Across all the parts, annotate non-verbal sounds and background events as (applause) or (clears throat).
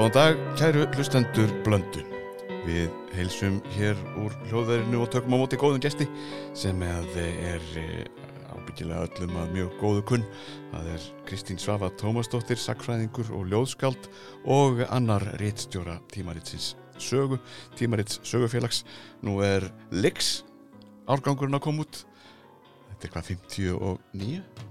Góðan dag, kæru hlustendur blöndu. Við heilsum hér úr hljóðverðinu og tökum á móti góðum gesti sem að er eh, ábyggilega öllum að mjög góðu kunn. Það er Kristín Svafa Tómasdóttir, sakfræðingur og ljóðskald og annar réttstjóra tímaritsins sögu, tímarits sögufélags. Nú er Lix árgangurinn að koma út. Þetta er hvað, 59?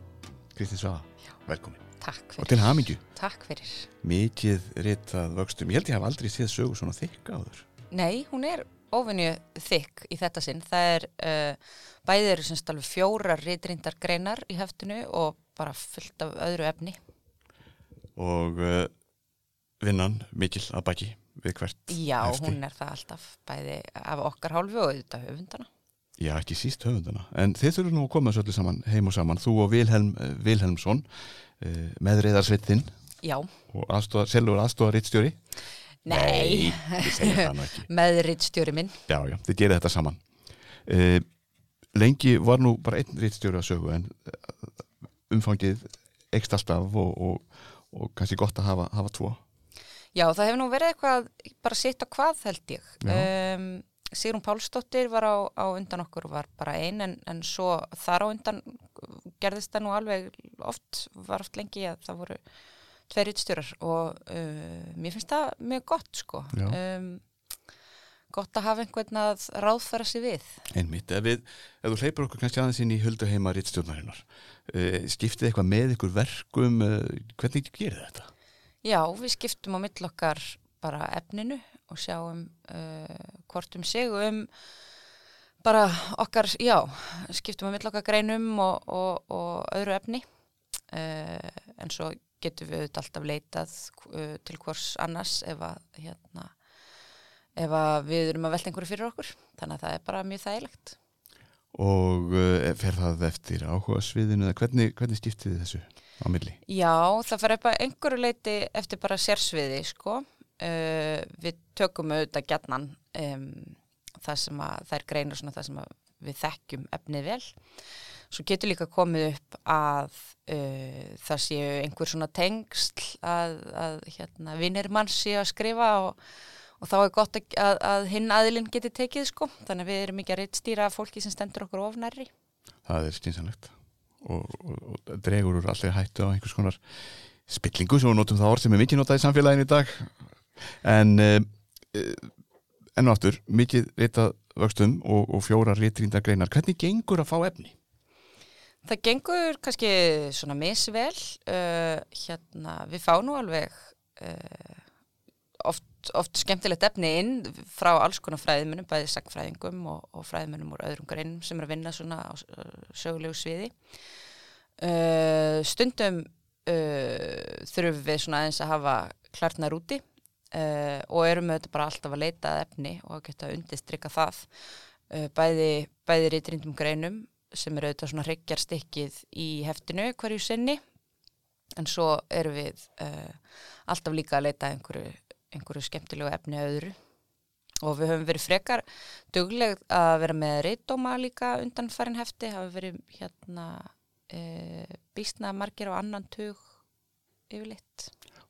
Kristín Svafa, velkomin. Takk Og fyrir. til hamingju. Takk fyrir. Mikið ritað vöxtum. Ég held ég hef aldrei séð sögu svona þykka áður. Nei, hún er óvenju þykk í þetta sinn. Það er, uh, bæðið eru semst alveg fjórar ritrindar greinar í heftinu og bara fullt af öðru efni. Og uh, vinnan mikil að baki við hvert Já, hefti. hún er það alltaf bæði af okkar hálfu og auðvitað höfundana. Já, ekki síst höfundana. En þið þurfum nú að koma öllu saman heim og saman. Þú og Vilhelm uh, Vilhelmsson, uh, meðriðarsveitin Já, og aðstofa, selur aðstofa rittstjóri. nei, (laughs) meðritstjóri minn. Já, já, þið gerir þetta saman. Uh, lengi var nú bara einn rittstjóri að sögu en uh, umfangið ekst alltaf og, og, og kannski gott að hafa, hafa tvo. Já, það hefur nú verið eitthvað bara sitt á hvað held ég. Um, Sigrun Pálsdóttir var á, á undan okkur var bara ein en, en svo þar á undan gerðist það nú alveg oft, var oft lengi að það voru tveir utstjórar og uh, mér finnst það mjög gott sko. Um, gott að hafa einhvern að ráðfæra sig við. Einmitt, ef, við, ef þú hleypur okkur kannski aðeins inn í huldu heima rittstjórnarinnar, uh, skiptið eitthvað með ykkur verkum, uh, hvernig gerir þetta? Já, við skiptum á mill okkar bara efninu og sjáum uh, hvort um sig um bara okkar, já, skiptum á mill okkar greinum og, og, og öðru efni uh, en svo getum við auðvitað alltaf leitað uh, til hvors annars ef að hérna ef að við erum að velta einhverju fyrir okkur þannig að það er bara mjög þægilegt Og uh, fer það eftir áhuga sviðinu eða hvernig, hvernig skiptið þið þessu á milli? Já, það fer eitthvað einhverju leiti eftir bara sérsviði, sko. Við tökum auðvitað gjarnan um, það sem að þær greinar svona það sem við þekkjum efnið vel. Svo getur líka komið upp að uh, það séu einhver svona tengsl að, að hérna, vinnir mann séu að skrifa og, og þá er gott að, að, hinn aðilinn geti tekið, sko. Þannig að við erum ekki að reittstýra fólki sem stendur okkur ofnærri. Það er skynsanlegt og, og, og dregur úr allir hættu á einhvers konar spillingu sem við notum það orð sem er mikið notað í samfélaginu í dag en uh, uh, enn og aftur mikið ritað vöxtum og, og fjóra ritrýndar greinar hvernig gengur að fá efni? Það gengur kannski svona misvel, uh, hérna, við fá nú alveg uh, oft, oft skemmtilegt efni inn frá alls konar fræðimennum, bæði sagfræðingum og, og fræðimennum úr öðrum greinum sem er að vinna svona á sögulegu sviði. Uh, stundum uh, þurfum við svona aðeins að hafa klarnar úti uh, og erum þetta bara alltaf að leita að efni og að geta undistrykka það. Uh, bæði, bæði reytrindum greinum sem eru auðvitað svona hryggjar stikkið í heftinu hverju sinni. En svo erum við uh, alltaf líka að leita einhverju, einhverju skemmtilegu efni öðru. Og við höfum verið frekar dugleg að vera með reytdóma líka undan farin hefti, hafa verið hérna uh, býstna margir á annan tug yfirleitt.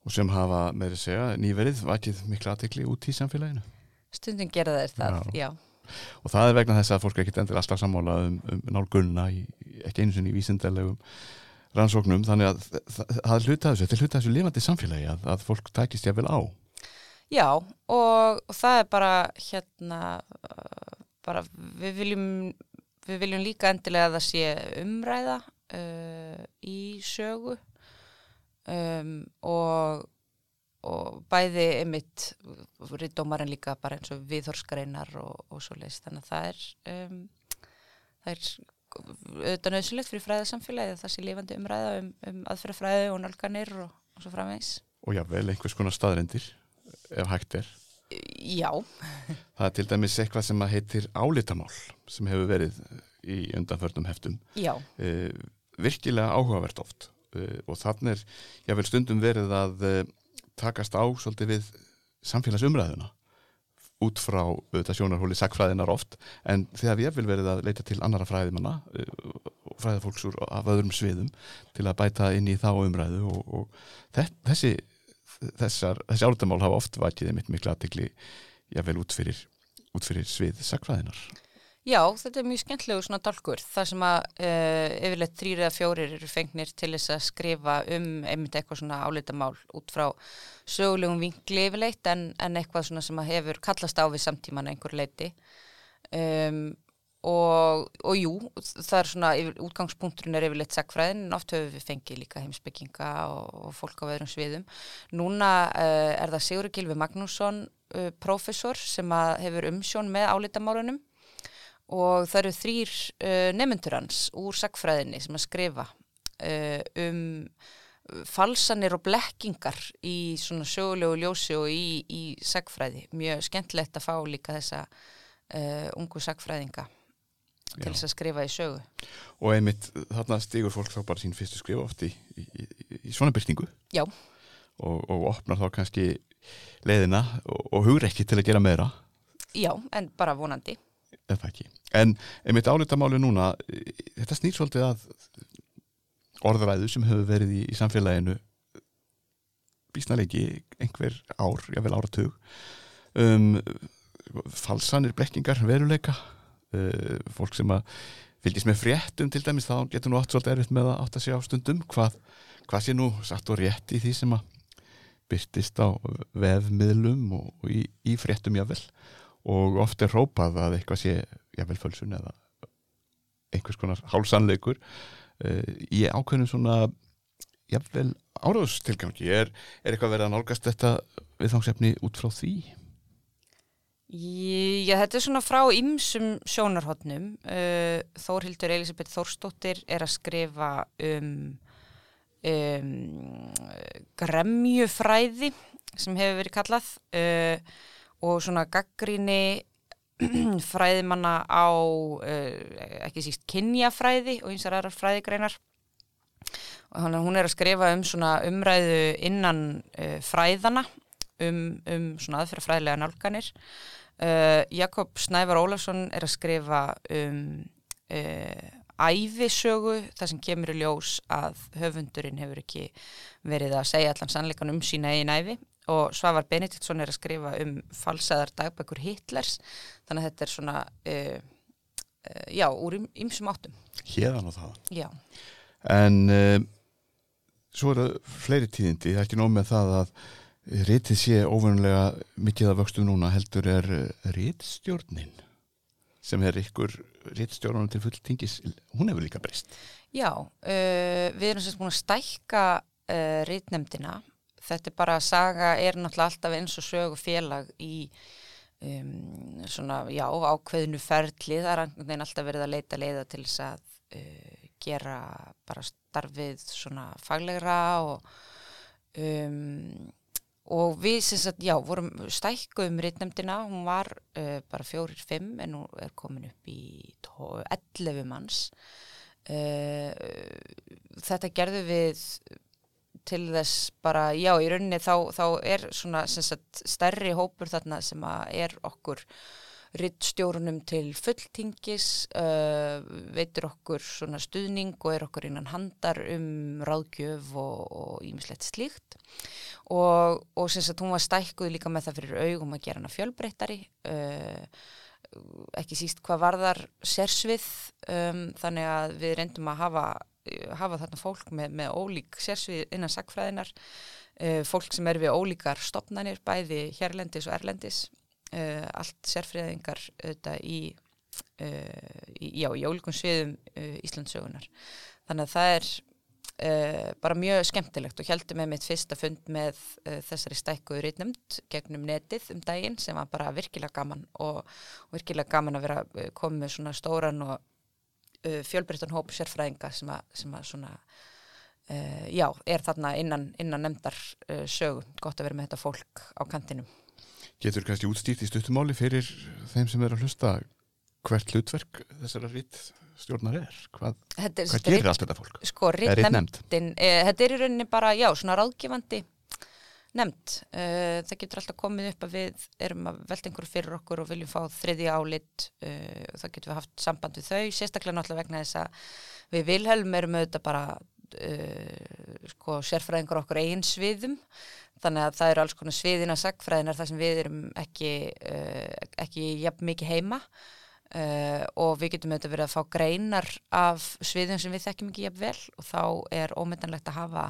Og sem hafa með að segja nýverið vakið mikla aðtekli út í samfélaginu Stundum gera þeir það, Já. já. og það er vegna þess að fólk er ekkit endur alltaf sammála um, um nálgunna í, ekki einu sinni í vísindalegum rannsóknum þannig að það, hluta þessu, þetta er hluta þessu lifandi samfélagi að, að fólk tækist jáfnvel á Já, og, og það er bara hérna bara við viljum við viljum líka endilega að það sé umræða uh, í sögu um, og og bæði einmitt riddómarinn líka bara eins og viðhorskreinar og, og svo leist þannig að það er um, það er auðvitað nöðsulegt fyrir fræðasamfélagi að það sé lifandi umræða um, um aðferðafræði og nálganir og, og svo framvegs og jáfnvel einhvers konar staðrendir ef hægt er. Já, það er til dæmis eitthvað sem heitir álitamál sem hefur verið í undanförnum heftum. Já, uh, virkilega áhugavert oft og þannig er jáfnvel stundum verið að uh, takast á svolítið við samfélagsumræðuna út frá auðvitað sjónarhóli sagfræðinar oft en þegar við vil verið að leita til annara fræðimanna og fræðafólks úr af öðrum sviðum til að bæta inn í þá umræðu og, og þess, þessi þessar, þessi álutamál hafa oft vakið einmitt miklu aðtegli jável út fyrir, út fyrir svið sakfræðinar. Já, þetta er mjög skemmtlegu svona dálkur þar sem að uh, yfirleitt þrýri eða fjórir eru fengnir til þess að skrifa um einmitt eitthvað svona áleitamál út frá sögulegum vinkli yfirleitt en, en eitthvað svona sem að hefur kallast á við samtíman einhver leiti um, og, og jú, það er svona útgangspunkturinn er yfirleitt sagfræðin en oft höfum við fengið líka heimsbygginga og, og fólk á öðrum sviðum. Núna uh, er það Sigurður Gilvi Magnússon uh, professor sem hefur umsjón með áleitamálunum og það eru þrýr uh, nefnundur hans úr sagfræðinni sem að skrifa uh, um falsanir og blekkingar í svona sögulegu ljósi og í, í sagfræði. Mjög skemmtilegt að fá líka þessa uh, ungu sagfræðinga til þess að skrifa í sögu. Og einmitt þarna stigur fólk þá bara sín fyrstu skrifa oft í, í, í svona byrtingu. Já. Og, og opnar þá kannski leiðina og, og hugur ekki til að gera meira. Já, en bara vonandi en það ekki. En einmitt álitamáli núna, þetta snýr svolítið að orðræðu sem hefur verið í, í samfélaginu bísnalegi einhver ár, jável áratug. Um, falsanir blekkingar veruleika. Uh, fólk sem að fylgjast með fréttum til dæmis, þá getur nú átt svolítið erfitt með að átt að segja á stundum hvað, hvað sé nú satt og rétt í því sem að byrtist á vefmiðlum og, og í, í fréttum jável og oft er rópað að eitthvað sé jável fölsun eða einhvers konar hálsanleikur uh, í ákveðnum svona jável áráðstilgangi er, er eitthvað verið að nálgast þetta viðfangsefni út frá því? Já, þetta er svona frá ymsum sjónarhóttnum uh, Þórhildur Elisabeth Þórstóttir er að skrifa um, um gremjufræði sem hefur verið kallað. Uh, og svona gaggríni (clears throat) fræðimanna á uh, ekki síst kynjafræði og eins og aðrar fræðigreinar. Og hann, hún er að skrifa um svona umræðu innan uh, fræðana um, um svona aðferðafræðilega nálganir. Uh, Jakob Snævar Ólafsson er að skrifa um æfisögu þar sem kemur í ljós að höfundurinn hefur ekki verið að segja allan sannleikan um sína eigin æfi og Svavar Benediktsson er að skrifa um falsaðar dagbækur Hitlers. Þannig að þetta er svona uh, uh, já, úr ymsum áttum. Hérðan og það Já. En uh, svo eru fleiri tíðindi, það er ekki nóg með það að rítið sé óvönulega mikið að vöxtu núna heldur er rítstjórnin sem er ykkur rítstjórnum til fulltingis, hún hefur líka breyst. Já, við erum sérst búin að stækka rítnemdina þetta er bara að saga er náttúrulega alltaf eins og sögu félag í um, svona, já, ákveðinu ferli, það er alltaf verið að leita leiða til þess að uh, gera bara starfið svona faglegra og um, og við sem sagt, já, vorum stækkuðum rittnemdina, hún var uh, bara fjórir fimm en nú er komin upp í 11 manns. Uh, þetta gerðu við til þess bara, já, í rauninni þá, þá er svona sagt, stærri hópur þarna sem er okkur rittstjórunum til fulltingis, uh, veitur okkur svona stuðning og er okkur innan handar um ráðgjöf og ímislegt slíkt. Og, og sem sagt hún var stækkuð líka með það fyrir augum að gera hana fjölbreyttari uh, ekki síst hvað varðar sérsvið um, þannig að við reyndum að hafa hafa þarna fólk með, með ólík sérsvið innan sagfræðinar uh, fólk sem er við ólíkar stopnarnir bæði hérlendis og erlendis. Uh, allt sérfræðingar auðvitað í, uh, í já, í ólíkum sviðum Íslandsögunar þannig að það er bara mjög skemmtilegt og heldum með mitt fyrsta fund með þessari stækkuður ítnumd gegnum netið um daginn sem var bara virkilega gaman og, virkilega gaman að vera komið með svona stóran og fjölbreyttan hóp sérfræðinga sem að, sem að svona, uh, já, er þarna innan, innan nefndar uh, sögu, gott að vera með þetta fólk á kantinum. Getur kannski útstýrt í stuttumáli fyrir þeim sem er að hlusta hvert hlutverk þessara rít stjórnar er? Hvað, er, hvað gerir allt þetta fólk? Sko, rítnefndin, eh, þetta er í rauninni bara, já, svona ráðgifandi nefnd. Uh, það getur alltaf komið upp að við erum að velta einhverju fyrir okkur og viljum fá þriði álit uh, og það getur við haft samband við þau, sérstaklega náttúrulega vegna þess að við Vilhelm erum auðvitað bara uh, sko sérfræðingur okkur eigin sviðum þannig að það eru alls konar sviðina sagfræðinar þar sem við erum ekki, ekki jafn mikið heima uh, og við getum auðvitað verið að fá greinar af sviðum sem við þekkjum ekki jafn vel og þá er ómyndanlegt að hafa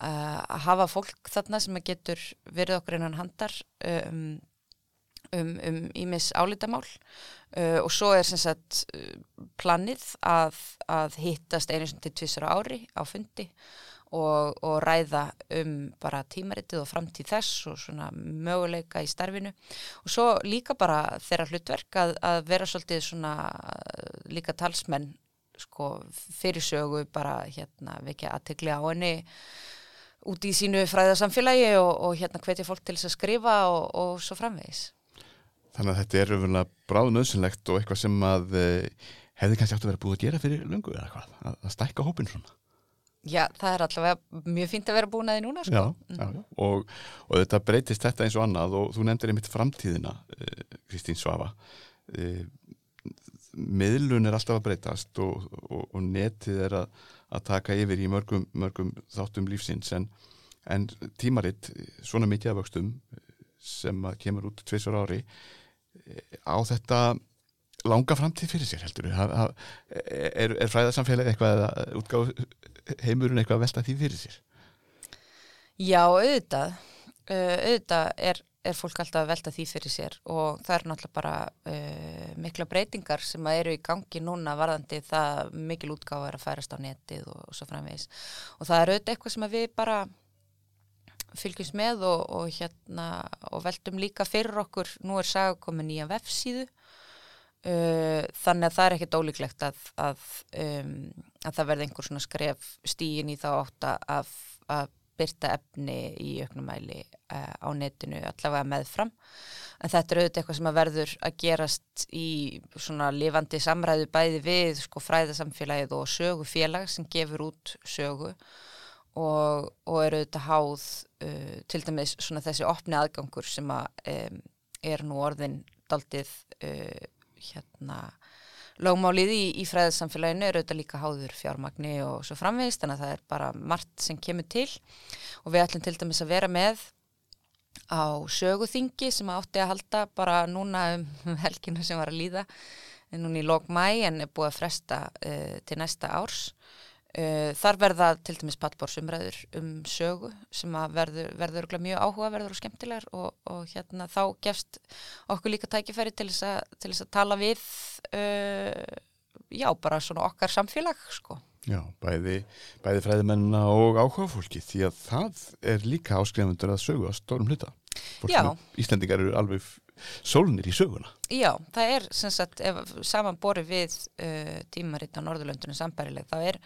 að hafa fólk þarna sem getur verið okkur einan handar um um, um ímis álítamál uh, og svo er sem sagt planið að, að hittast einu sem til tvisar ári á fundi og, og ræða um bara tímaritið og framtíð þess og svona möguleika í starfinu. Og svo líka bara þeirra hlutverk að, að vera svolítið svona líka talsmenn sko fyrirsögu bara hérna vekja aðtegli á henni út í sínu fræðarsamfélagi og, og hérna hvetja fólk til þess að skrifa og, og svo framvegis. Þannig að þetta er umverulega bráð nöðsynlegt og eitthvað sem að eh, hefði kannski átt að vera búið að gera fyrir lungu eða hvað, að, að stækka hópin svona. Já, það er allavega mjög fínt að vera búin að því núna sko. Já, já, já. Og, og þetta breytist þetta eins og annað og þú nefndir einmitt framtíðina, eh, Kristín Svafa. Eh, miðlun er alltaf að breytast og, og, og netið er að, að taka yfir í mörgum, mörgum þáttum lífsins en, en tímaritt, svona mikið af vöxtum sem kemur út tviðsvar ári á þetta langa framtíð fyrir sér heldur er, er fræðarsamfélagi eitthvað eða útgáð heimurinn eitthvað að velta því fyrir sér? Já, auðvitað auðvitað er, er fólk alltaf að velta því fyrir sér og það er náttúrulega bara uh, mikla breytingar sem eru í gangi núna varðandi það mikil útgáð er að færast á netið og, og svo framvegis. Og það er auðvitað eitthvað sem við bara fylgjumst með og, og hérna og veldum líka fyrir okkur. Nú er sagakomin í að vefsíðu Uh, þannig að það er ekkert ólíklegt að, að, um, að það verði einhver svona skref stíin í þá átt að, að byrta efni í auknumæli uh, á netinu allavega meðfram. En þetta er auðvitað eitthvað sem að verður að gerast í svona lifandi samræðu bæði við sko fræðasamfélagið og sögufélag sem gefur út sögu og, og er auðvitað háð uh, til dæmis svona þessi opni aðgangur sem að um, er nú orðin daldið hérna lögmálið í, í fræðarsamfélaginu er auðvitað líka háður fjármagni og svo framvegist þannig að það er bara margt sem kemur til. Og við ætlum til dæmis að vera með á söguþingi sem átti að halda bara núna um (laughs) helginu sem var að líða núna í lók mæ en er búið að fresta uh, til næsta árs Uh, þar verða til dæmis pallbórsumræður um sögu sem verður, verður mjög áhugaverður og skemmtilegar og, og hérna þá gefst okkur líka tækifæri til þess að, til þess að tala við uh, já, bara svona okkar samfélag sko. Já, bæði, bæði fræðimennina og áhugafólki því að það er líka áskrifundur að sögu að stórum hluta. Íslendingar eru alveg sólnir í söguna. Já, það er sem sagt, ef saman bori við uh, tímaritt á Norðurlöndunum sambærileg, það er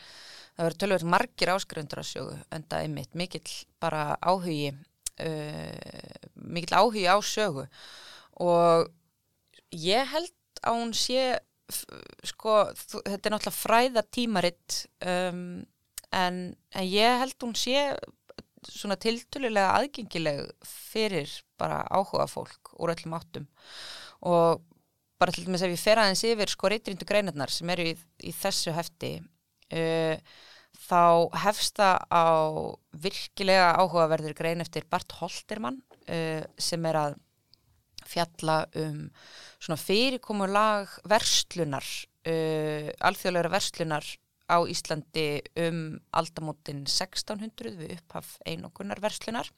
það verður tölvöld margir áskrifendur að sjögu en það er mitt mikill bara áhugi uh, mikill áhugi á sjögu og ég held að hún sé sko, þetta er náttúrulega fræða tímaritt um, en, en ég held hún sé svona tiltölulega aðgengileg fyrir bara áhuga fólk úr öllum áttum. Og bara til dæmis ef ég fer aðeins yfir sko reytrindu greinarnar sem eru í, í þessu hefti uh, þá hefst það á virkilega áhugaverður grein eftir Bart Holtermann uh, sem er að fjalla um svona fyrirkomulag verslunar, uh, alþjóðlegra verslunar á Íslandi um aldamótin 1600 við upphaf einokunar verslunar.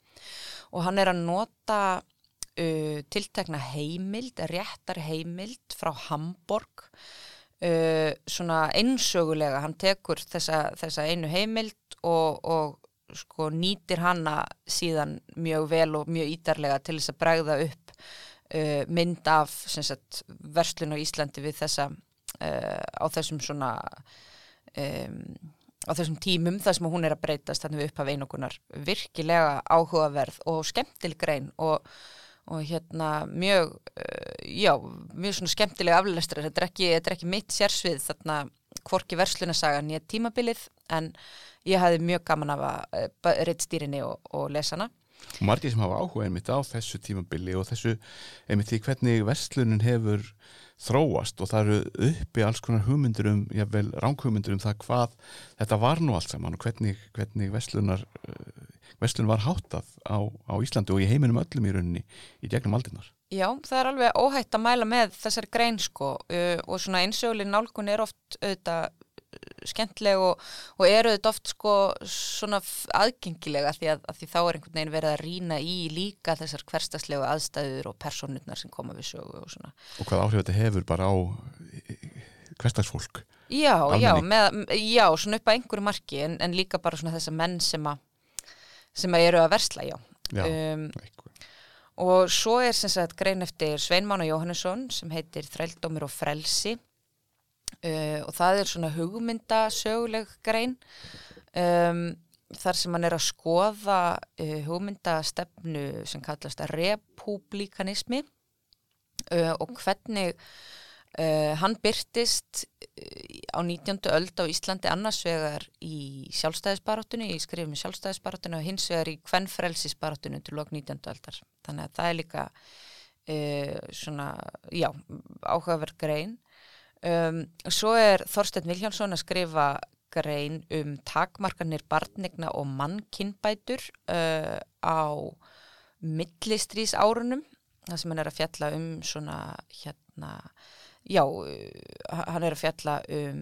Og hann er að nota tiltekna heimild, réttar heimild frá Hamburg uh, svona einsögulega, hann tekur þessa, þessa einu heimild og, og sko nýtir hanna síðan mjög vel og mjög ídarlega til þess að bregða upp uh, mynd af sagt, verslun á Íslandi við þessa uh, á þessum svona um, á þessum tímum þar sem hún er að breytast þannig við upphaf einogunar virkilega áhugaverð og skemmtileg grein og og hérna mjög, uh, já, mjög svona skemmtilega aflestra, þetta er ekki, þetta er ekki mitt sérsvið þarna hvorki verslunasagan ég tímabilið en ég hafði mjög gaman af að uh, reitt stýrinni og, og lesana og margir sem hafa áhuga einmitt á þessu tímabili og þessu einmitt því hvernig verslunin hefur þróast og það eru uppi alls konar hugmyndur um, jável ránghugmyndur um það hvað þetta var nú allt saman og hvernig, hvernig verslunar uh, verslun var háttað á, á Íslandi og í heiminum öllum í rauninni í gegnum aldinnar. Já, það er alveg óhætt að mæla með þessari grein sko uh, og svona einsöguleg nálgun er oft auðvitað skemmtileg og, og eru þetta oft sko svona aðgengilega því að, að því þá er einhvern veginn verið að rína í líka þessar hverstagslegu aðstæður og personurnar sem koma við sögu og svona. Og hvað áhrif þetta hefur bara á hverstagsfólk? Já, já, með, já, svona upp að einhverju marki en, en líka bara svona þessar menn sem að sem að eru að versla, já. Já, um, og svo er sem sagt grein eftir Sveinmána Jóhannesson sem heitir Þrældómir og frelsi uh, og það er svona hugmyndasöguleg grein um, þar sem hann er að skoða uh, hugmyndastefnu sem kallast að republikanismi uh, og hvernig hann byrtist á 19. öld á Íslandi annars vegar í sjálfstæðisbarátunni, í skrifum sjálfstæðisbarátunni og hins vegar í kvennfrelsisbarátunni til lok 19. öldar. Þannig að það er líka svona, já, áhugaverð grein Um, svo er Þorstein Viljánsson að skrifa grein um takmarkanir barnegna og mannkinnbætur uh, á millistrís árunum það sem hann er að fjalla um svona hérna já, uh, hann er að fjalla um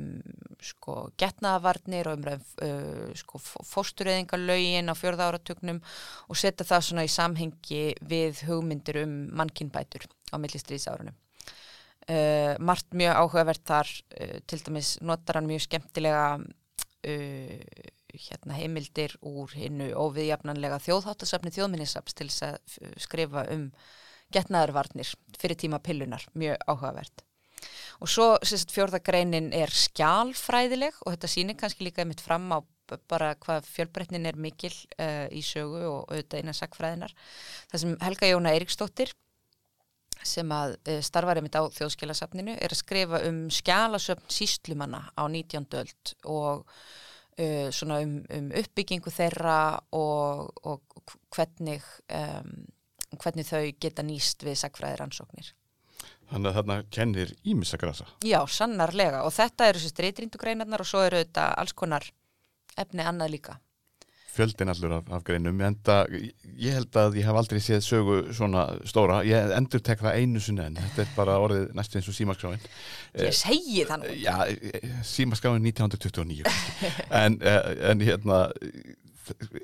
sko getnaðavarnir og um uh, sko fóstureyðingalögin á fjörða áratugnum og setja það svona í samhengi við hugmyndir um mannkinnbætur á millistrís árunum Uh, margt mjög áhugavert þar uh, til dæmis notar hann mjög skemmtilega hérna, heimildir úr hinnu óviðjafnanlega þjóðháttasafni þjóðminnisaps til þess að skrifa um getnaðarvarnir fyrir tíma pillunar, mjög áhugavert og svo fjórðagreinin er skjálfræðileg og þetta sýnir kannski líka einmitt fram á bara hvað fjölbreytnin er mikil í sögu og auðvitað innan sagfræðinar það sem Helga Jóna Eiríksdóttir sem að uh, starfar einmitt á þjóðskilasafninu er að skrifa um skjálasöfn síslumanna á 19. öld og uh, svona um, um uppbyggingu þeirra og, og hvernig, um, hvernig þau geta nýst við sagfræðir ansóknir. Þannig að þarna kennir ímissagrasa. Já, sannarlega. Og þetta eru þessi streytríndugreinarnar og svo eru þetta alls konar efni annað líka. Fjöldin allur af, af greinum. En það, ég held að ég hef aldrei séð sögu svona stóra, ég endur tek það einu sinni en þetta er bara orðið næstu eins og símaskráin. Ég segi þannig Já, símaskráin 1929 en, eh, en hérna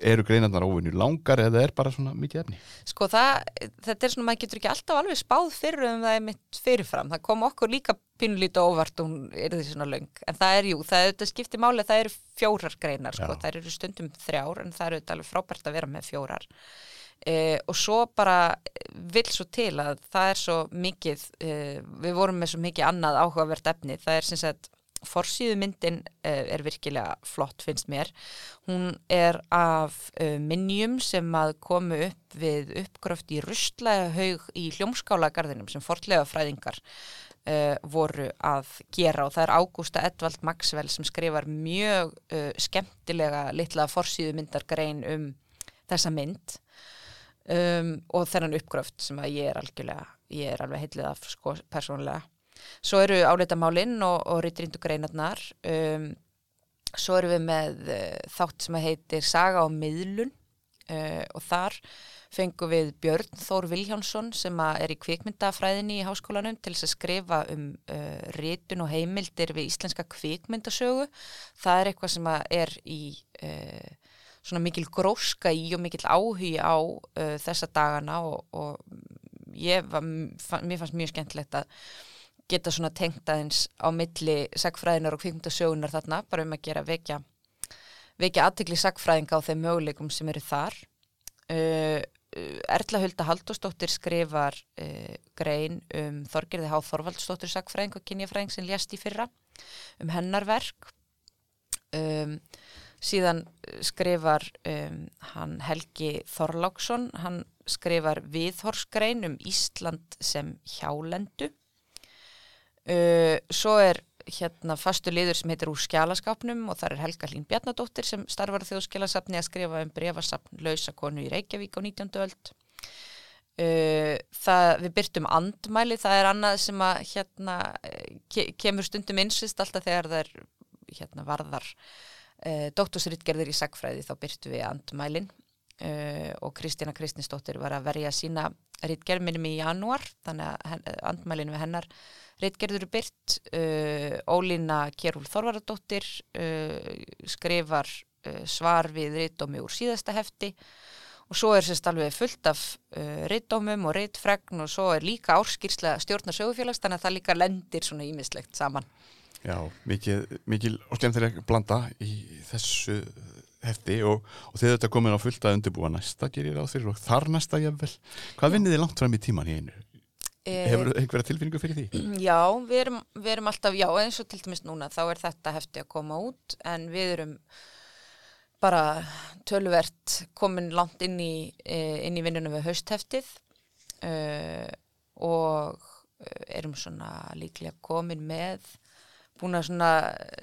eru greinarnar óvinni langar eða er bara svona mikið efni? Sko það, þetta er svona, maður getur ekki alltaf alveg spáð fyrir um það er mitt fyrirfram, það kom okkur líka pínulítið óvart og hún er því svona löng, en það er jú, það er skiptir máli, það eru fjórar greinar sko, Já. það eru stundum þrjár en það eru þetta alveg frábært að vera með fjórar. Eh, og svo bara vil svo til að það er svo mikið, eh, við vorum með svo mikið annað áhugavert efni, það er sem sagt Forsýðu myndin uh, er virkilega flott finnst mér. Hún er af uh, minnjum sem að komu upp við uppgröft í rustlega haug í hljómskálagarðinum sem fortlega fræðingar uh, voru að gera og það er Ágústa Edvald Maxwell sem skrifar mjög skemmtilega litla forsýðu myndargrein um þessa mynd um, og þennan uppgröft sem að ég er algjörlega, ég er alveg heilið af sko persónulega. Svo eru áleitamálinn og, og ryttrinduggreinarnar. Um, svo eru við með uh, þátt sem heitir Saga og miðlun uh, og þar fengum við Björn Þór Viljánsson sem er í kvikmyndafræðinni í háskólanum til þess að skrifa um uh, rytun og heimildir við íslenska kvikmyndasögu. Það er eitthvað sem er í svona mikil gróska í og mikil áhugi á þessa dagana og, og ég var, mér fannst mjög skemmtilegt að geta svona tengt aðeins á milli sagfræðinar og kvikmyndasögunar þarna, bara um að gera vekja vekja aðtikli sagfræðinga á þeim möguleikum sem eru þar. Uh, Erla Hulda Haldósdóttir skrifar uh, grein um Þorgerði Há Þorvaldsdóttir sagfræðing og kynjafræðing sem lést í fyrra um hennarverk um, síðan skrifar um, hann Helgi Þorláksson hann skrifar viðhorsgrein um Ísland sem hjálendu Uh, svo er hérna fastu liður sem heitir úr skjálaskápnum og þar er Helga Hlín Bjarnadóttir sem starfar á þjóðskjálasafni að skrifa um brefasafn lausakonu í Reykjavík á 19. öld. Uh, það, við byrtum andmæli, það er annað sem að hérna ke kemur stundum einsvist alltaf þegar það er hérna varðar uh, doktorsritgerðir í sagfræði þá byrtu við andmælin og Kristina Kristinsdóttir var að verja sína ritgerð minnum í janúar þannig að andmælinu við hennar ritgerður er byrt uh, Ólína Kjærúl Þorvaradóttir uh, skrifar uh, svar við ritdómi úr síðasta hefti og svo er sérst alveg fullt af uh, ritdómum og ritfregn og svo er líka árskýrsla stjórnar sögufélags þannig að það líka lendir svona ímislegt saman Já, mikil, mikil og skemmtileg blanda í þessu hefti og, og þegar þetta komin á fullt að undirbúa næsta gerir á þér og þar næsta jafnvel. Hvað vinnið þið langt fram í tíman í einu? Hefur einhverja tilfinningu fyrir því? (clears throat) Já, við erum, við erum alltaf, já eins og til dæmis núna þá er þetta hefti að koma út en við erum bara tölvert komin langt inn í, inn í vinnunum við haustheftið uh, og erum svona líklega komin með búin að svona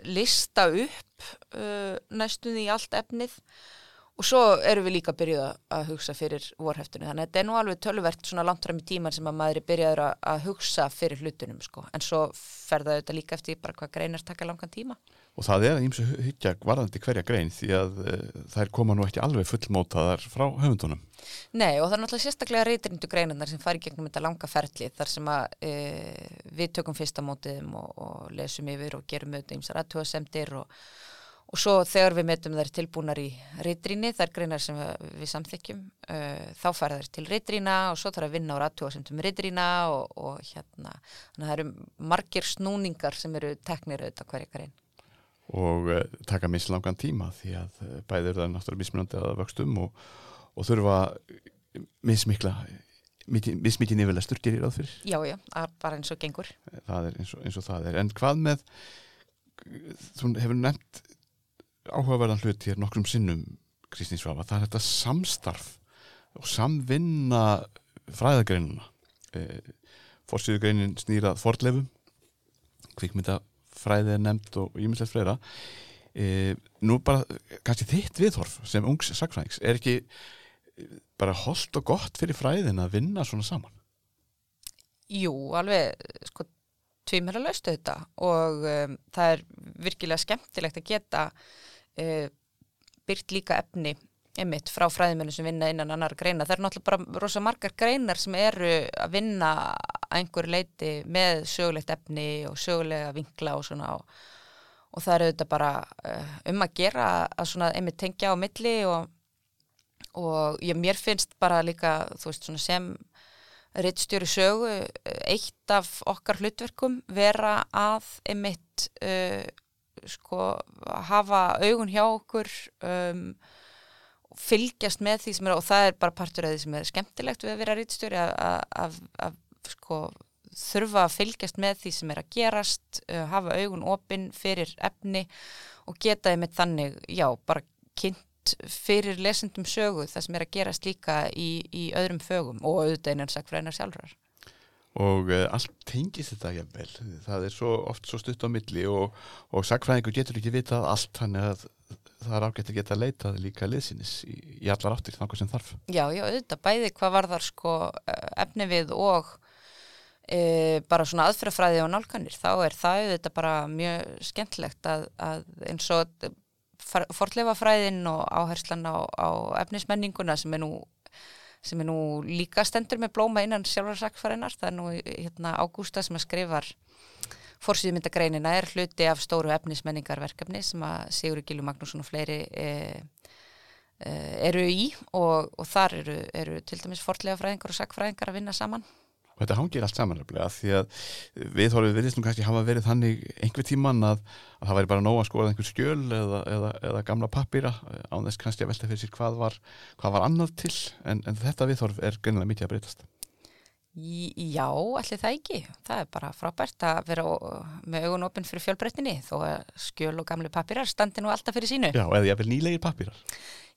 lista upp uh, næstuði í allt efnið og svo erum við líka byrjuð að hugsa fyrir vorheftunni þannig að þetta er nú alveg tölvert svona langt fram í tíman sem að maður er byrjaður að, að hugsa fyrir hlutunum sko. En svo ferða þetta líka eftir bara hvað greinar taka langan tíma. Og það er eins og hyggja varðandi hverja grein því að uh, þær koma nú ekki alveg fullmótaðar frá höfundunum. Nei og það er náttúrulega sérstaklega reytirindu greinarnar sem fari gegnum þetta langa ferli þar sem að e, við tökum fyrsta mótiðum og, og lesum yfir og gerum auðvitað og, svo þegar við metum þær tilbúnar í reytirinni, þær greinar sem við, samþykjum, e, þá fara þær til reytirina og svo þarf að vinna á aðtjóðasemdum reytirina og, og hérna, þannig að það eru margir snúningar sem eru teknir auðvitað hverja grein og uh, taka mislangan tíma því að uh, bæðir það náttúrulega mismunandi að vöxtum og, og þurfa mismikla mismikið nefnilegstur gerir ráð fyrir. Já, já, bara eins og gengur. Það er eins og, eins og það er, en hvað með þú hefur nefnt áhugaverðan hlut hér nokkrum sinnum Kristín Svafa, það er þetta samstarf og samvinna fræðagreinuna eh, Forsýðugreinin snýrað fordlefum kvikmynda fræðið er nefnd og ímislegt fleira. E, nú bara kannski þitt viðhorf sem ungs sakfræðings er ekki bara holdt og gott fyrir fræðin að vinna svona saman? Jú, alveg sko tvímera laustu þetta og um, það er virkilega skemmtilegt að geta uh, byrt líka efni einmitt frá fræðimennu sem vinna innan annar greina. Það er náttúrulega bara rosa margar greinar sem eru að vinna að einhver leiti með sögulegt efni og sögulega vinkla og svona og, og það eru þetta bara uh, um að gera að svona einmitt tengja á milli og, og ég, mér finnst bara líka þú veist svona sem rittstjóri sögu eitt af okkar hlutverkum vera að einmitt uh, sko hafa augun hjá okkur um fylgjast með því sem er og það er bara partur af því sem er skemmtilegt við að vera rítstjóri að sko, þurfa að fylgjast með því sem er að gerast uh, hafa augun opinn fyrir efni og geta þið með þannig já, bara kynnt fyrir lesendum sögu það sem er að gerast líka í, í öðrum fögum og auðvitað einan sakfræðinar sjálfrar og uh, allt tengis þetta jafnvel, það er svo oft svo stutt á milli og, og sakfræðingur getur ekki vitað allt, þannig að það er ágætt að geta að leita líka liðsynnis í, í allar áttir þannig sem þarf. Já, já, auðvitað bæði hvað var þar sko efni við og e, bara svona aðfrafræði og nálganir, þá er það auðvitað bara mjög skemmtlegt að, að eins og forleifafræðin og áherslan á, á efnismenninguna sem er nú sem er nú líka stendur með blóma innan sjálfarsakfærinar, það er nú hérna Ágústa sem að skrifar Forsýðmyndagreinina er hluti af stóru efnismenningarverkefni sem að Sigur Gílu Magnússon og fleiri e, e, eru í og, og þar eru, eru til dæmis forlega fræðingar og sakfræðingar að vinna saman. Og þetta hangir allt samanlega því að við þóruð við viðstum kannski hafa verið þannig einhver tíman að, að það væri bara nóg að skoða einhver skjöl eða, eða, eða gamla pappýra án þess kannski að velta fyrir sér hvað var, hvað var annað til en, en þetta viðþorf er gennilega mikið að breytast. Já, allir það ekki. Það er bara frábært að vera með augun opinn fyrir fjölbreytninni þó að skjöl og gamli pappirar standi nú alltaf fyrir sínu. Já, eða ég vil nýlegir pappírar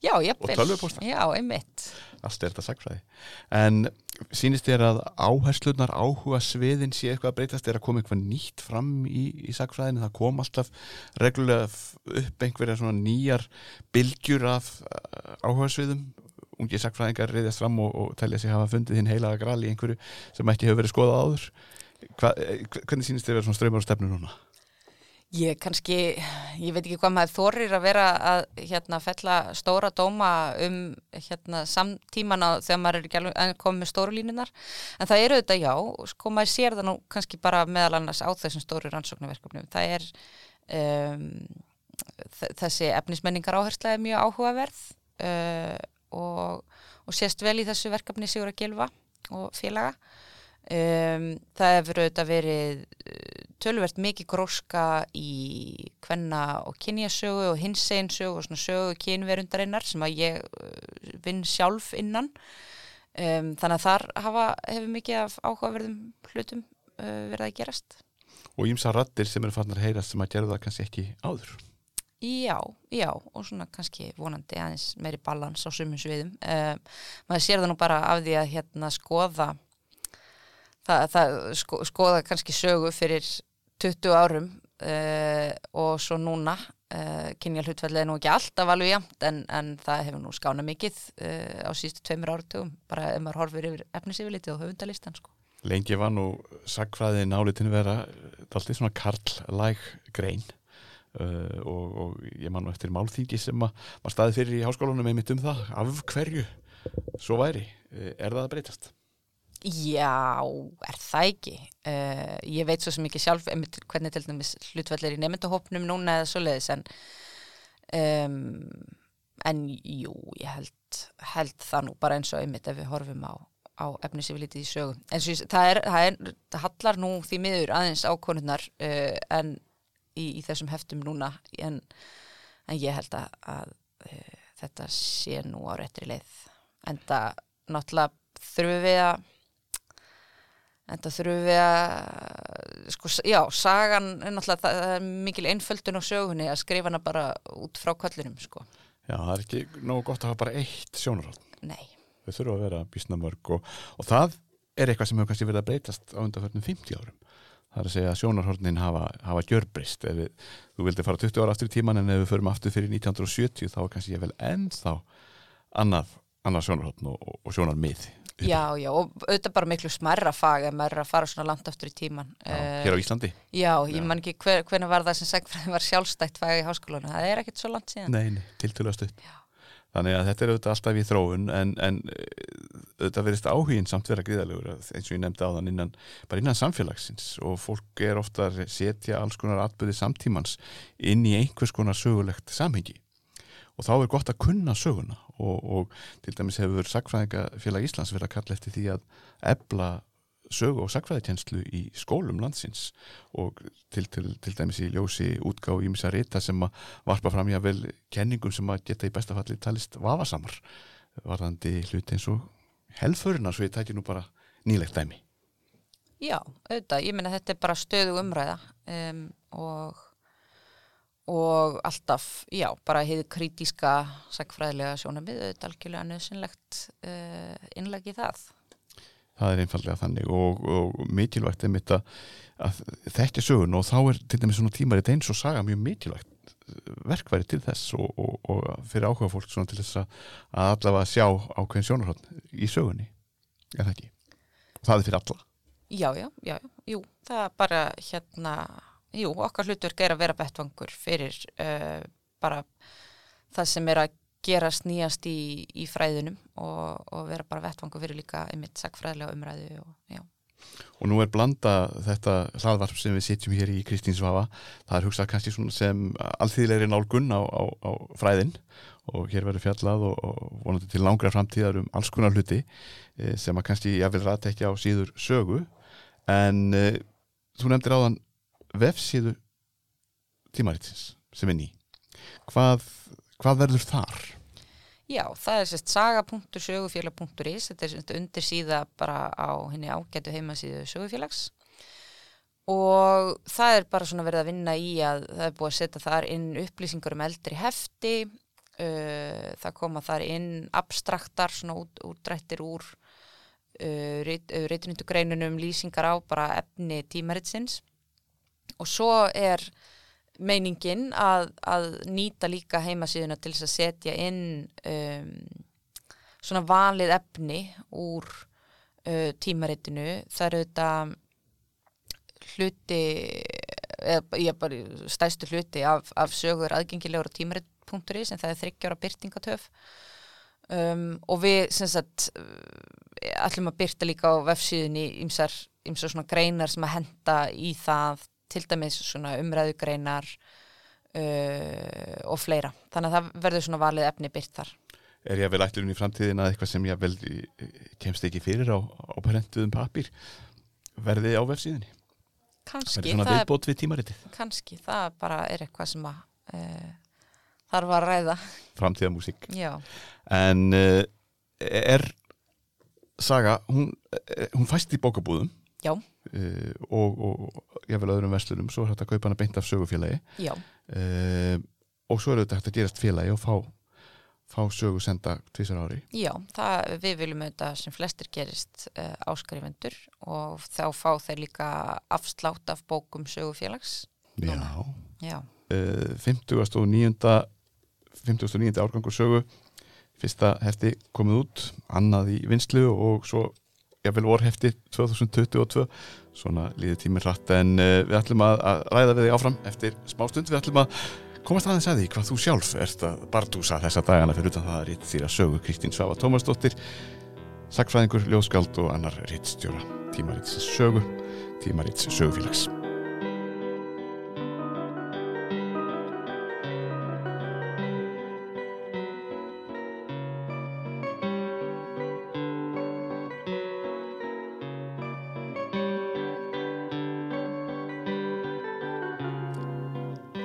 Já, jafnvel. tölvupóstar. Eh, Já, einmitt. allt er þetta sagfræði en sýnist þér að áherslunar áhuga sviðin sé eitthvað að breytast er að koma eitthvað nýtt fram í, í sagfræðinu það kom alltaf reglulega upp einhverja svona nýjar bylgjur af uh, áhuga sviðum ungi sagfræðingar reyðast fram og, og telja sig hafa fundið hinn heilaga gral í einhverju sem ekki hefur verið skoðað áður Hva, eh, hvernig sýnist þér að vera svona ströymar og stefnu núna? Ég kannski, ég veit ekki hvað maður þorir að vera að hérna fella stóra dóma um hérna samtímana þegar maður er ekki alveg koma með stóru línunar en það eru þetta já, sko maður sér það nú kannski bara meðal annars á þessum stóru rannsóknarverkefnum. Það er um, þessi efnismenningar áhersla er mjög áhugaverð uh, og, og sést vel í þessu verkefni Sigur að Gilva og félaga. Um, það hefur auðvitað verið uh, tölvert mikið gróska í kvenna og kynjasögu og hinsegin sögu og svona sögu kynverundarinnar sem að ég uh, vinn sjálf innan. Um, þannig að þar hafa, hefur mikið af áhugaverðum hlutum uh, verið að gerast. Og ímsa rattir sem eru fannar að heyra sem að gera það kannski ekki áður Já, já, og svona kannski vonandi aðeins meiri balans á sumum sviðum. Um, maður sér það nú bara af því að hérna skoða, það, það, sko, skoða kannski sögu fyrir 20 árum uh, og svo núna, uh, kynja hlutfallið er nú ekki alltaf alveg jamt en, en það hefur nú skána mikið uh, á síðustu tveimur áratugum, bara ef maður horfir yfir efnisifilitið og höfundalistan sko. Lengi var nú sagfræði nálitinu vera daldið svona karlæg grein uh, og, og ég man eftir málþingi sem að var staðið fyrir í háskólanum einmitt um það, af hverju svo væri, uh, er það að breytast? Já, er það ekki. Uh, ég veit svo sem ekki sjálf einmitt, hvernig til dæmis hlutvallir í nefndahópnum núna eða svoleiðis en, um, en jú, ég held, held það nú bara eins og einmitt ef við horfum á, á efnisifilitið í sögu. En svo, það, er, það, er, það hallar nú því miður aðeins á konurnar uh, en í, í þessum heftum núna en, en ég held að, að uh, þetta sé nú á réttri leið. En það náttúrulega þurfum við að En það þurfum við að, sko, já, sagan er náttúrulega, það það er mikil einföldun á sögunni að skrifa hana bara út frá köllinum, sko. Já, það er ekki nógu gott að hafa bara eitt sjónarátt, Nei. þau þurfa að vera bísna mörg og, og það er eitthvað sem hefur kannski verið að breytast á undanförnum 50 árum. Það er að segja að sjónarhornin hafa, hafa gjörbreyst. Ef við, þú vildi fara 20 ára aftur í tíman en ef við förum aftur fyrir 1970 þá er kannski ég vel ennþá annað, annað sjónarhorn og, og, sjónarmið. Já, já, og auðvitað bara miklu smerra fag ef maður er að fara svona langt aftur í tíman. Já, Eh, hér á Íslandi. Já, ég man ekki hver, hvernig var það sem segfræði (laughs) var sjálfstætt fag í háskólanum. Það er ekkert svo langt síðan. Nei, nei, tiltölu stutt. Já. Þannig að þetta er auðvitað alltaf í þróun en, en eh, auðvitað verðist áhugin samt vera gríðalegur eins og ég nefndi á þann innan, bara innan samfélagsins. Og fólk er ofta að setja alls konar atbyrði samtímans inn í einhvers konar sögulegt samhengi. Og þá er gott að kunna söguna. Og, og til dæmis hefur Sagfræðingafélag Íslands verið að kalla eftir því að ebla sögu og sagfræðikenslu í skólum landsins og til, til, til dæmis í ljósi útgáð ímissa rita sem að varpa fram jável kenningum sem að geta í bestafalli talist vafasamar varðandi hluti eins og helförina svo ég tæki nú bara nýlegt dæmi. Já, auðvitað, ég meina þetta er bara stöðu umræða um, og, og alltaf, já, bara hefði kritíska sagfræðilega sjónamið, auðvitað algjörlega nöðsynlegt uh, innleg í það. Það er einfallega þannig og, og mikilvægt er mitt að, að þekkja sögun og þá er til dæmis svona tímarit eins og saga mjög mikilvægt eh, verkværi til þess og, og, og fyrir áhuga fólk til þess að, allavega sjá ákveðin sjónarhótt í sögunni, er það ekki? Það er fyrir alla. Já, já, já, jú, það er bara hérna, jú, okkar hlutverk er að vera bettvangur fyrir uh, bara það sem er að gerast nýjast í, í fræðunum og, og vera bara vettvangur fyrir líka einmitt sagfræðilega umræðu og já. Og nú er blanda þetta hlaðvarp sem við sitjum hér í Kristínsvafa, það er hugsað kannski sem alþýðlegri nálgun á, á, á fræðin og hér verður fjallað og, og vonandi til langra framtíðar um alls konar hluti eh, sem að kannski ég vil rata ekki á síður sögu en eh, þú nefndir áðan vefsíðu tímaritsins sem er ný. Hvað, hvað verður þar? Já, það er sérst saga.sögufélag.is, þetta er sérst undir síða bara á henni ágætu heimasíðu sögufélags og það er bara svona verið að vinna í að það er búið að setja þar inn upplýsingar um eldri hefti, uh, það koma þar inn abstraktar, svona út, útrættir úr uh, reytunundugreinunum, lýsingar á bara efni tímaritsins og svo er meiningin að, að nýta líka heimasíðuna til þess að setja inn um, svona valið efni úr uh, tímaritinu. Það eru þetta hluti eða ég bara stæstu hluti af, af sögur aðgengilegur á tímarit.ri sem það er þryggjára byrtingatöf um, og við sem sagt ætlum að byrta líka á vefsíðunni ymsar, ymsar svona greinar sem að henda í það til dæmis svona umræðugreinar uh, og fleira. Þannig að það verður svona valið efni byrt þar. Er ég vel ætlurinn í framtíðin að eitthvað sem ég vel kemst ekki fyrir á, á parentuðum papír verði á vefsíðinni? Kanski. Verði svona viðbót við tímaritið? Kanski. Það bara er eitthvað sem að uh, þarf að ræða. Framtíðamúsík. Já. En uh, er Saga, hún, hún fæst í bókabúðum Já. Uh, og, og vil öðrum vestlunum svo er þetta að kaupa hana beint af sögufélagi Já. Uh, og svo er þetta hægt að gerast félagi og fá, fá sögu senda tvísar ári Já, það, við viljum auðvitað sem flestir gerist uh, áskrifendur og þá fá þeir líka afslátt af bókum sögufélags Já, Já. 59. 59. árgangur sögu fyrsta hefti komið út annað í vinslu og svo jáfnvel vorhefti 2022 svona líði tímir hratt en uh, við ætlum að, að ræða við þig áfram eftir smástund, við ætlum að komast aðeins að því hvað þú sjálf ert að bardúsa þessa dagana fyrir utan það að rít þýra sögu Kristín Svafa Tómasdóttir sagfræðingur, ljóskald og annar rítstjóra tímarits sögu tímarits sögufélags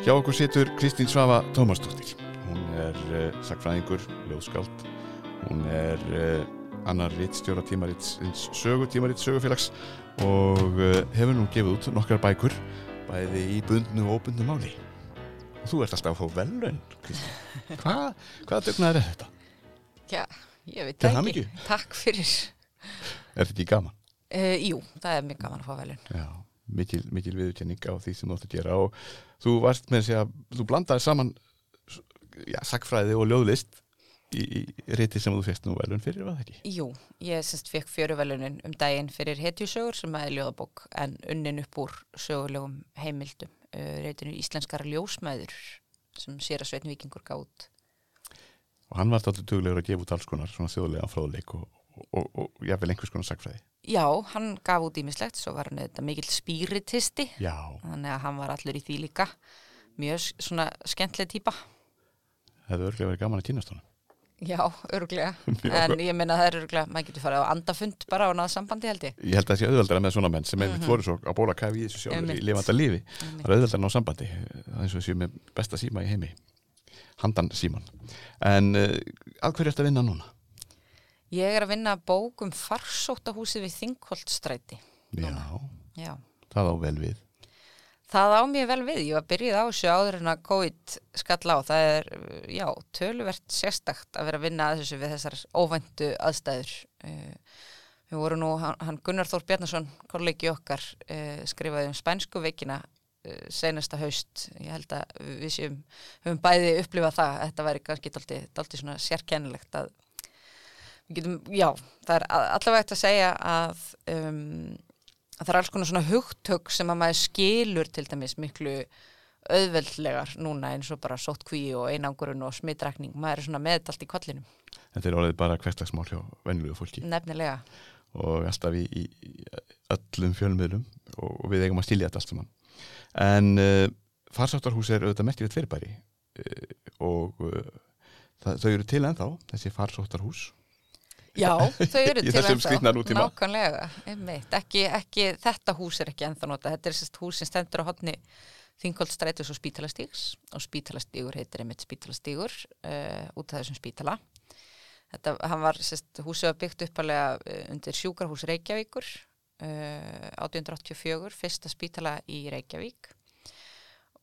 Hjá okkur situr Kristín Svafa Tómasdóttir. Hún er uh, sagfræðingur, ljóðskáld. Hún er uh, annar rittstjóra tímarits sögu, tímarits sögufélags og uh, hefur nú gefið út nokkar bækur, bæði í bundnu og óbundnu máli. Og þú ert alltaf að fá velun, Kristín. (laughs) Hva, hvaða dögnar er þetta? Já, ég veit hamingju. ekki. Takk fyrir. Er þetta ekki gaman? Jú, það er mjög gaman að fá velun. Já, mikil, mikil viðurkenning á því sem þú átt að gera og þú varst með að segja, þú blandaði saman já, sagfræði og ljóðlist í, í riti sem þú fyrst nú velun fyrir, var það ekki? Jú, ég semst fekk fjöruvelunin um daginn fyrir hetjusögur sem er ljóðabók en unnin upp úr sögulegum heimildum. Uh, reytinu Íslenskara ljósmæður sem sér að Sveitn Víkingur gátt. Og hann var alltaf duglegur að gefa út alls konar svona þjóðlega fróðleik og, og, og, og jáfnvel einhvers konar sagfræði. Já, hann gaf út ímislegt, svo var hann þetta mikill spíritisti, Já, þannig að hann var allur í því líka. Mjög svona skemmtileg típa. það hefur örglega verið gaman að kynast honum. Já, örglega. (laughs) En ég minna það er örglega, maður getur farið á andafund bara og náða sambandi held ég. Ég held að það sé auðveldara með svona menn sem einmitt Mhm. voru svo á bóla kafi í þessu sjálfur í lifanda lífi. Það er auðveldara að ná sambandi. Það er eins og þessu með besta síma í heimi. Handan síman. En uh, að hverju ertu að vinna núna? Ég er að vinna bók um farsóttahúsið við Þingholtstræti. Já, Já. það á vel við. Það á mér vel við, ég var byrjuð á þessu áður en að COVID skall á, það er, já, töluvert sérstakt að vera að vinna að þessu við þessar óvæntu aðstæður. Uh, við vorum nú, hann, Gunnar Þór Bjarnason, kollegi okkar, uh, skrifaði um spænsku veikina uh, senasta haust. Ég held að við séum, höfum bæði upplifað það, þetta væri kannski dalti, dalti svona sérkennilegt að getum, já, það er allavega eftir að segja að um, að það er alls konar svona hugtök sem að maður skilur til dæmis miklu auðveldlegar núna eins og bara sóttkví og einangurinn og smittrækning maður er svona með allt í kollinum Þetta er orðið bara hverslagsmál hjá venjulegu fólki nefnilega, og alltaf í, í öllum fjölmiðlum og, við eigum að stilja þetta allt saman. En uh, farsáttarhús er auðvitað merkilegt fyrirbæri uh, og uh, það, þau eru til ennþá, þessi farsáttarhús. Já, þau eru (laughs) til nútíma. nákvæmlega, ekki, ekki þetta hús er ekki ennþá nota, þetta er sérst hús sem stendur á hotni Þingoltstrætis og Spítalastígs og Spítalastígur heitir einmitt Spítalastígur uh, út af þessum spítala. Þetta, hann var, sérst, húsið var byggt uppalega undir sjúkarhús Reykjavíkur uh, 1884, fyrsta spítala í Reykjavík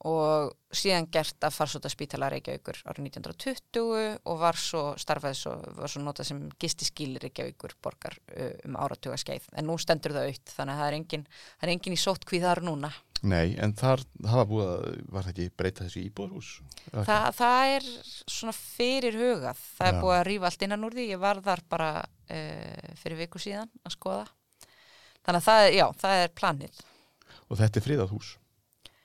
og síðan gert að farsóta spítala Reykjavíkur árið 1920 og var svo starfaði svo, var svo notað sem gistiskíl Reykjavíkur borgar um áratuga skeið en nú stendur það aukt þannig að það er engin, það er engin í sótt hví þar núna. Nei, en þar, það var búið að, var það ekki breyta þessu íbúðarhús? Þa, það er svona fyrir hugað það er Já. búið að rífa allt innan úr því. Ég var þar bara uh, fyrir viku síðan að skoða. Þannig að það, er- já, það er planið. Og þetta er friðað hús,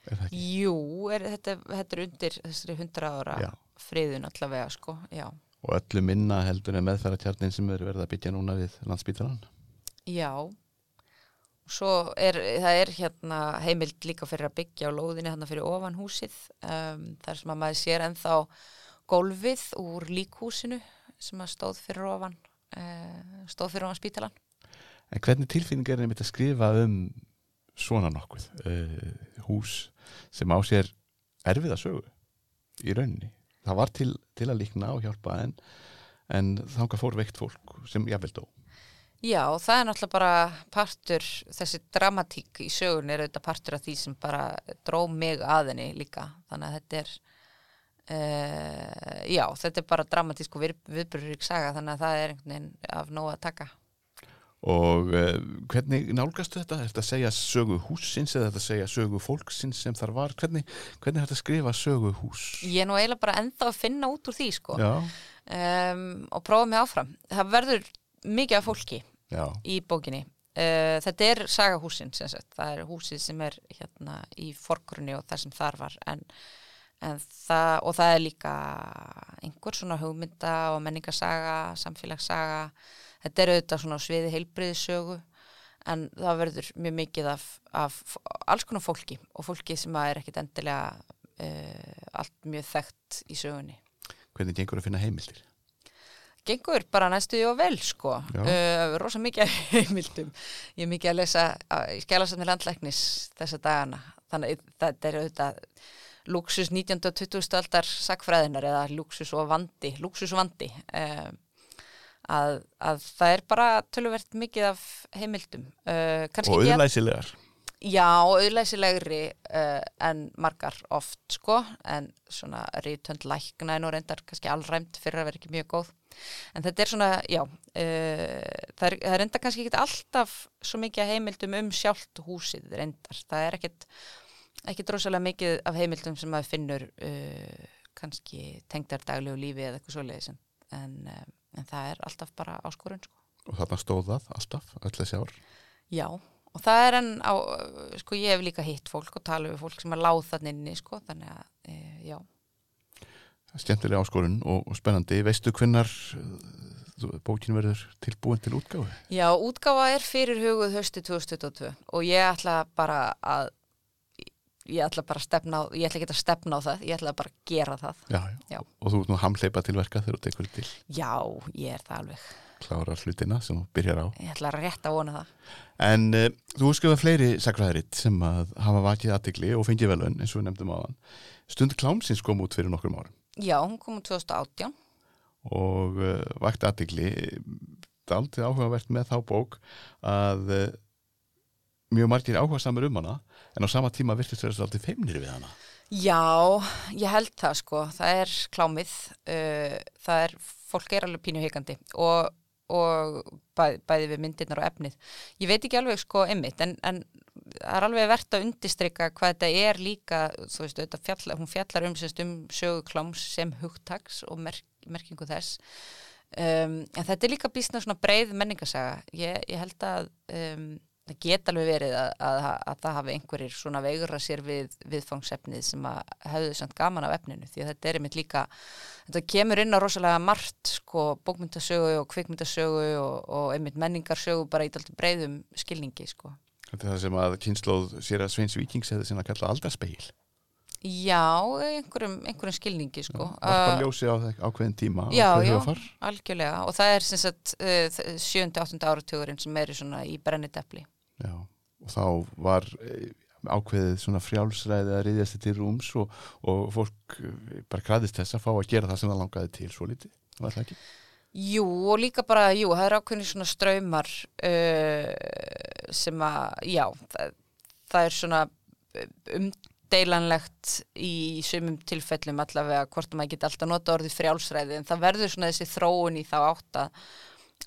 er það ekki? Jú, er, þetta, þetta er undir þessari 100 ára Já. friðun allavega sko, já Og öllu minna heldur en meðferðartjarnin sem er verið að byggja núna við landsbítalan. Já, svo er, það er hérna heimild líka fyrir að byggja á lóðinni hérna fyrir ofan húsið um, þar sem að maður sér ennþá gólfið úr líkhúsinu sem að stóð fyrir ofan uh, stóð fyrir ofan spítalan En hvernig tilfinning er einmitt að skrifa um svona nokkuð uh, hús sem á sér erfiða sögu í rauninni? Það var til, til að líkna og hjálpa en, en þangað fór veikt fólk sem jafnvel dó. Já, það er náttúrulega bara partur, þessi dramatík í sögun er auðvitað partur af því sem bara dró mig að henni líka þannig að þetta er uh, já, þetta er bara dramatísk og við, viðbjörður saga þannig að það er einhvern veginn af nóg að taka Og uh, hvernig nálgastu þetta? Er þetta að segja sögu húsins eða er þetta að segja sögu fólksins sem þar var? Hvernig, hvernig er þetta að skrifa sögu hús? Ég er nú eiginlega bara ennþá að finna út úr því sko um, og prófa mig áfram. Það verður mikið af fólki já, í bókinni. Uh, þetta er sagahúsin sem sagt. Það er húsið sem er hérna í forgrunni og það sem þar var en, en það, og það er líka einhver svona hugmynda og menningasaga, samfélagssaga. Þetta er auðvitað svona sviði heilbriðisögu en það verður mjög mikið af, af alls konar fólki og fólki sem er ekkit endilega uh, allt mjög þekkt í sögunni. hvernig gengur að finna heimildir? gengur bara næstu og vel sko uh, rosa mikið (laughs) heimildum ég er mikið að lesa í skjálasafni landlæknis þessa dagana þannig þetta er auðvitað luxus 19. og 20. aldar sakfræðinar eða luxus og vandi luxus og vandi um, að, að það er bara töluvert mikið af heimildum. Uh, Og ekki auðlæsilegar. Já, auðlæsilegri uh, en margar oft sko. En svona rítönd lækna en og reyndar kannski allræmt fyrir að vera ekki mjög góð. En þetta er svona, já uh, það, er, það reyndar kannski ekki alltaf svo mikið heimildum um sjálft húsið reyndar, það er ekkit ekkit rosalega mikið af heimildum sem maður finnur uh, kannski tengdar daglegu lífi eða eitthvað svoleiðis. En, en, uh, en það er alltaf bara áskorun sko. Og þarna stóð það alltaf, öll þessi ár. Já, og það er enn á, sko ég hef líka hitt fólk og tala við fólk sem er láð þannig inni, sko, þannig að, e, já. Skemmtilega áskorun og, spennandi. Veistu hvennar bókin verður tilbúin til útgáfu? Já, útgáfa er fyrir huguð hösti 2022 og ég ætla bara að, ég ætla bara að stefna á, ég ætla ekki að stefna á það, ég ætla bara að gera það. Já, Já. Og þú ert nú hamleipa til verka þegar þú tekur til Já, ég er það alveg, klára hlutina sem þú byrjar á. ég ætla rétt að vona það. En uh, þú skrifað fleiri sakræðaritt sem að hafa vakið aðtikli og fengið velun eins og við nefndum áðan. Stund klámsins kom út fyrir nokkrum árum Já, hún kom úr 2018. og uh, vakti aðtikli aldrei áhugavert með þá bók að uh, mjög margir áhuga samur um hana en á sama tíma virtist þessu aldrei feimnir við hana. Já, ég held það sko, það er klámið, uh, það er, fólk er alveg pínu hikandi og, og bæ, bæði við myndirnar og efnið. Ég veit ekki alveg sko einmitt, en, en það er alveg verðt að undistrykka hvað þetta er líka, þú veist, þetta fjallar, hún fjallar um, um sögu kláms sem hugtaks og merk, merkingu þess. Um, en þetta er líka býstna svona breið menningasaga. Ég, ég held að um, það get alveg verið að, að, að það hafi einhverjir svona veigra sér við viðfangsefnið sem að hefðu samt gaman af efninu því að þetta er einmitt líka þetta kemur inn á rosalega margt sko bókmyndasögu og kvikmyndasögu og, og einmitt menningarsögu bara í dalti breiðum skilningi sko Þetta er það sem að kynnslóð sér að Sveins Víkings hefði sinna að kalla aldarspeil. Já, einhverjum, einhverjum skilningi sko Varpa ljósi á ákveðin tíma. já, já. algjörlega og það er sem sagt uh, 7. 8. áratugurinn sem svona í brennidepli Já, og þá var eh, ákveðið svona frjálsræði að riðjast þetta í rúms og, og fólk eh, bara græðist þess að fá að gera það sem það langaði til svo litið, var það ekki? Jú, og líka bara, jú, það er ákveðni svona ströymar uh, sem að, já, það, það er svona umdeilanlegt í sumum tilfellum allavega hvort maður geti alltaf nota orðið frjálsræði en það verður svona þessi þróun í þá átt að,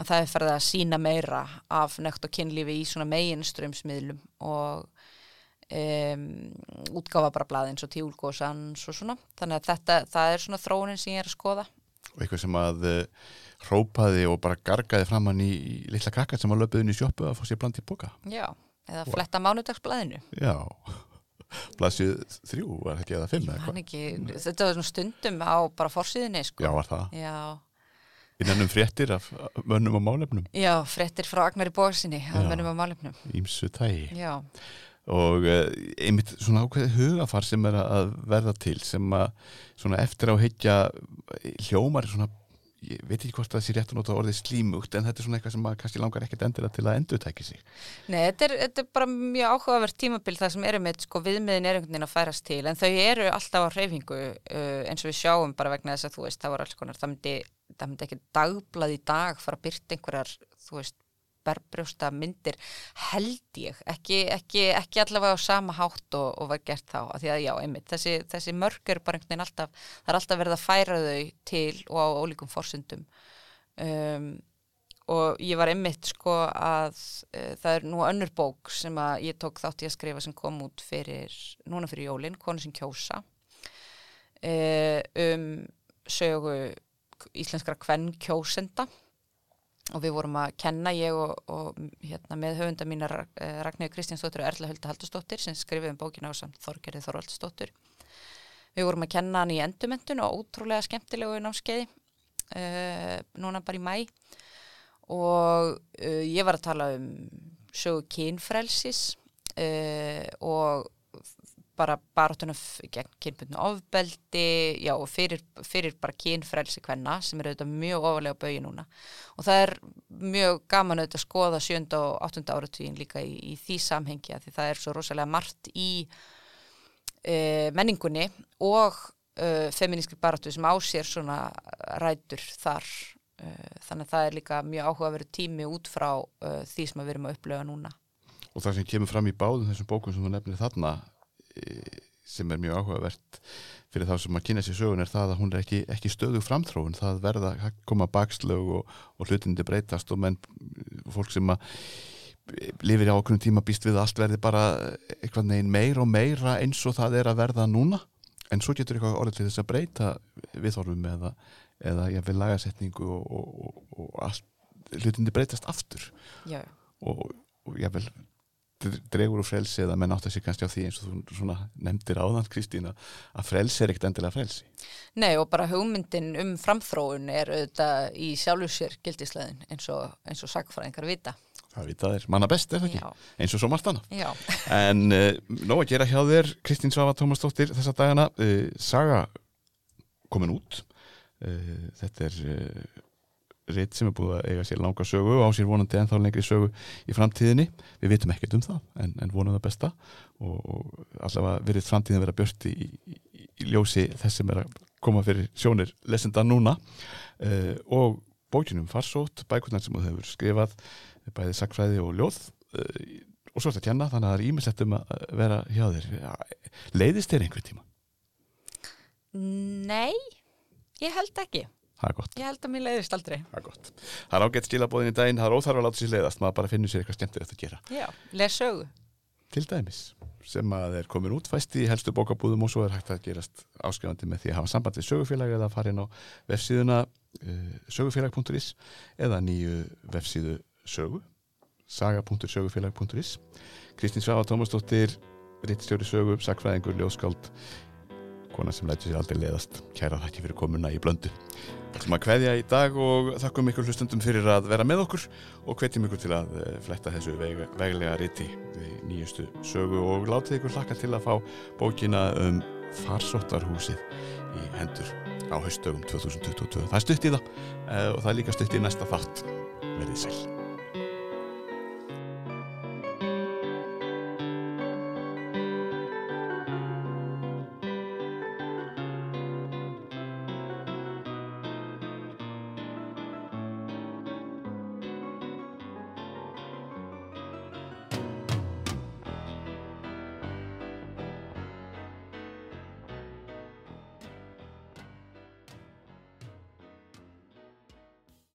að það er ferðið að sína meira af nekt og kynlífi í svona meginströmsmiðlum og um, útgáfa bara blaðins og tíulgóðsans og svona, þannig að þetta, það er svona þróunin sem ég er að skoða. Og eitthvað sem að uh, hrópaði og bara gargaði framann í, í litla krakka sem að löpuði inn í sjópu að fá sér bland í boka Já, eða fletta mánudagsblæðinu Já, (laughs) blaðsið þrjú var ekki eða fimm Þetta var svona stundum á bara forsýðinni sko. Já, var það, Já, innan um fréttir af af mönnum og málefnum. Já, frettir frá Agnari Bóðsinni Já. að mennum á málefnum. Ímsu tægi Já, og uh, einmitt svona ákveði hugafar sem er að verða til sem að svona eftir á heikja hljómar svona ég veit ekki hvort það sé rétt að nota orðið slímugt en þetta er svona eitthvað sem maður kannski langar ekkert endilega til að endurtæki sig. Nei, þetta er, þetta er bara mjög áhugavert tímabil það sem eru með, sko, viðmiðin er veginn að færast til, en þau eru alltaf á hreyfingu uh, eins og við sjáum bara vegna þess að þú veist, það var alls konar, það myndi, það myndi ekki dagblað í dag fara að byrta einhverjar, þú veist, berbrjósta myndir, held ég, ekki, ekki, ekki allavega á sama hátt og, og var gert þá, af því að já, einmitt, þessi, þessi mörg eru bara einhvern veginn alltaf, það er alltaf verið að færa þau til og á ólíkum forsundum. Um, og ég var einmitt sko að uh, það er nú önnur bók sem að ég tók þátt í að skrifa sem kom út fyrir, núna fyrir jólin, konu sem kjósa uh, um sögu íslenskra kvenn kjósenda og við vorum að kenna ég og, og hérna, með höfunda mína uh, Ragnhjóð Kristjánsdóttir og Erla Hulda Haldursdóttir sem skrifið um bókina á samt Þorgerði Þorvaldsdóttir við vorum að kenna hann í endumendun og ótrúlega skemmtilegu námskeiði uh, núna bara í mæ og uh, ég var að tala um sögu kynfrelsis uh, og bara baráttuna gegn kynbundnu ofbeldi, já og fyrir, fyrir bara kynfrelsi hvenna sem er auðvitað mjög ofalega bauði núna. Og það er mjög gaman auðvitað að skoða sjönda og áttunda áratvíin líka í, í því samhengi að því það er svo rosalega margt í uh, menningunni og uh, feminískri baráttu sem á sér svona rætur þar. Uh, þannig að það er líka mjög áhugaverið tími út frá uh, því sem við erum að upplöfa núna. Og það sem kemur fram í báðum þessum bókum sem þú nefnir þarna e, sem er mjög áhugavert fyrir þá sem að kynna sér sögun er það að hún er ekki, ekki stöðu framþróun, það verða að koma bakslög og, og hlutindi breytast og menn, fólk sem að lifir í ákveðnum tíma býst við að allt verði bara eitthvað neginn meira og meira eins og það er að verða núna. En svo getur eitthvað orðið til þess að breyta viðhorfum eða, eða ég vil lagasetningu og, og, og, og allt, hlutindi breytast aftur. Já, og, og ég vil dregur úr frelsi eða menn átt að sé kannski á því eins og þú svona nefndir áðan Kristín að frelsi er ekkert endilega frelsi. Nei og bara hugmyndin um framþróun er auðvitað í sjálfur sér gildisleðin eins og, eins og sagfræðingar vita. það vita þér manna best, er það ekki? Já, eins og svo margt annað. Já, (laughs) en uh, nóg að gera hjá þér Kristín Svafa Tómasdóttir þessa dagana. Uh, Saga komin út. Uh, þetta er ritt sem er búið að eiga sér langa sögu og á sér vonandi ennþá lengri sögu í framtíðinni við vitum ekkert um það en, en vonum það besta og, og allavega verið framtíðin vera björt í, í, í ljósi þess sem er að koma fyrir sjónir lesenda núna uh, og bókinum farsótt, bækurnar sem þú hefur skrifað bæði sakfræði og ljóð uh, og svo er þetta kenna þannig að það er ímislegt um að vera hjá þér leiðist þér einhver tíma? nei, ég held ekki. Það er gott Ég held að mér leiðist aldrei. Það er gott. Það er ágætt skilabóðin í daginn, það er óþarf að láta sér leiðast, maður bara finnur sér eitthvað skemmtilegt að gera. Já, les sögu. Til dæmis, sem að er komin út fæst í helstu bókabúðum og svo er hægt að gerast áskrifandi með því að hafa samband við sögufélag eða að fara inn á vefsíðuna uh, sögufélag.is eða nýju vefsíðu sögu, saga.sögufélag.is. Kristín Svafa Tómasdóttir, rittstjóri sögu, sakfræðingur, ljóskáld, kona sem lætur sér aldrei leiðast. Kæra þakki fyrir komuna í blöndu. Við ætlum að kveðja í dag og þakkum ykkur hlustundum fyrir að vera með okkur og hvetjum ykkur til að eh, fletta þessu veg, veglega riti við nýjustu sögu og látið ykkur hlakka til að fá bókina um farsóttarhúsið í hendur á haustögum 2022. Það er stutt í það eh, og það er líka stutt í næsta þátt. Verðið sæl.